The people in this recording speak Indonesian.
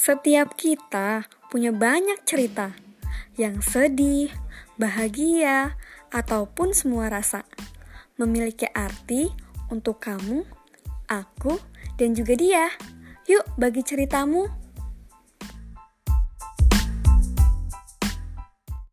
Setiap kita punya banyak cerita yang sedih, bahagia, ataupun semua rasa. Memiliki arti untuk kamu, aku, dan juga dia. Yuk, bagi ceritamu.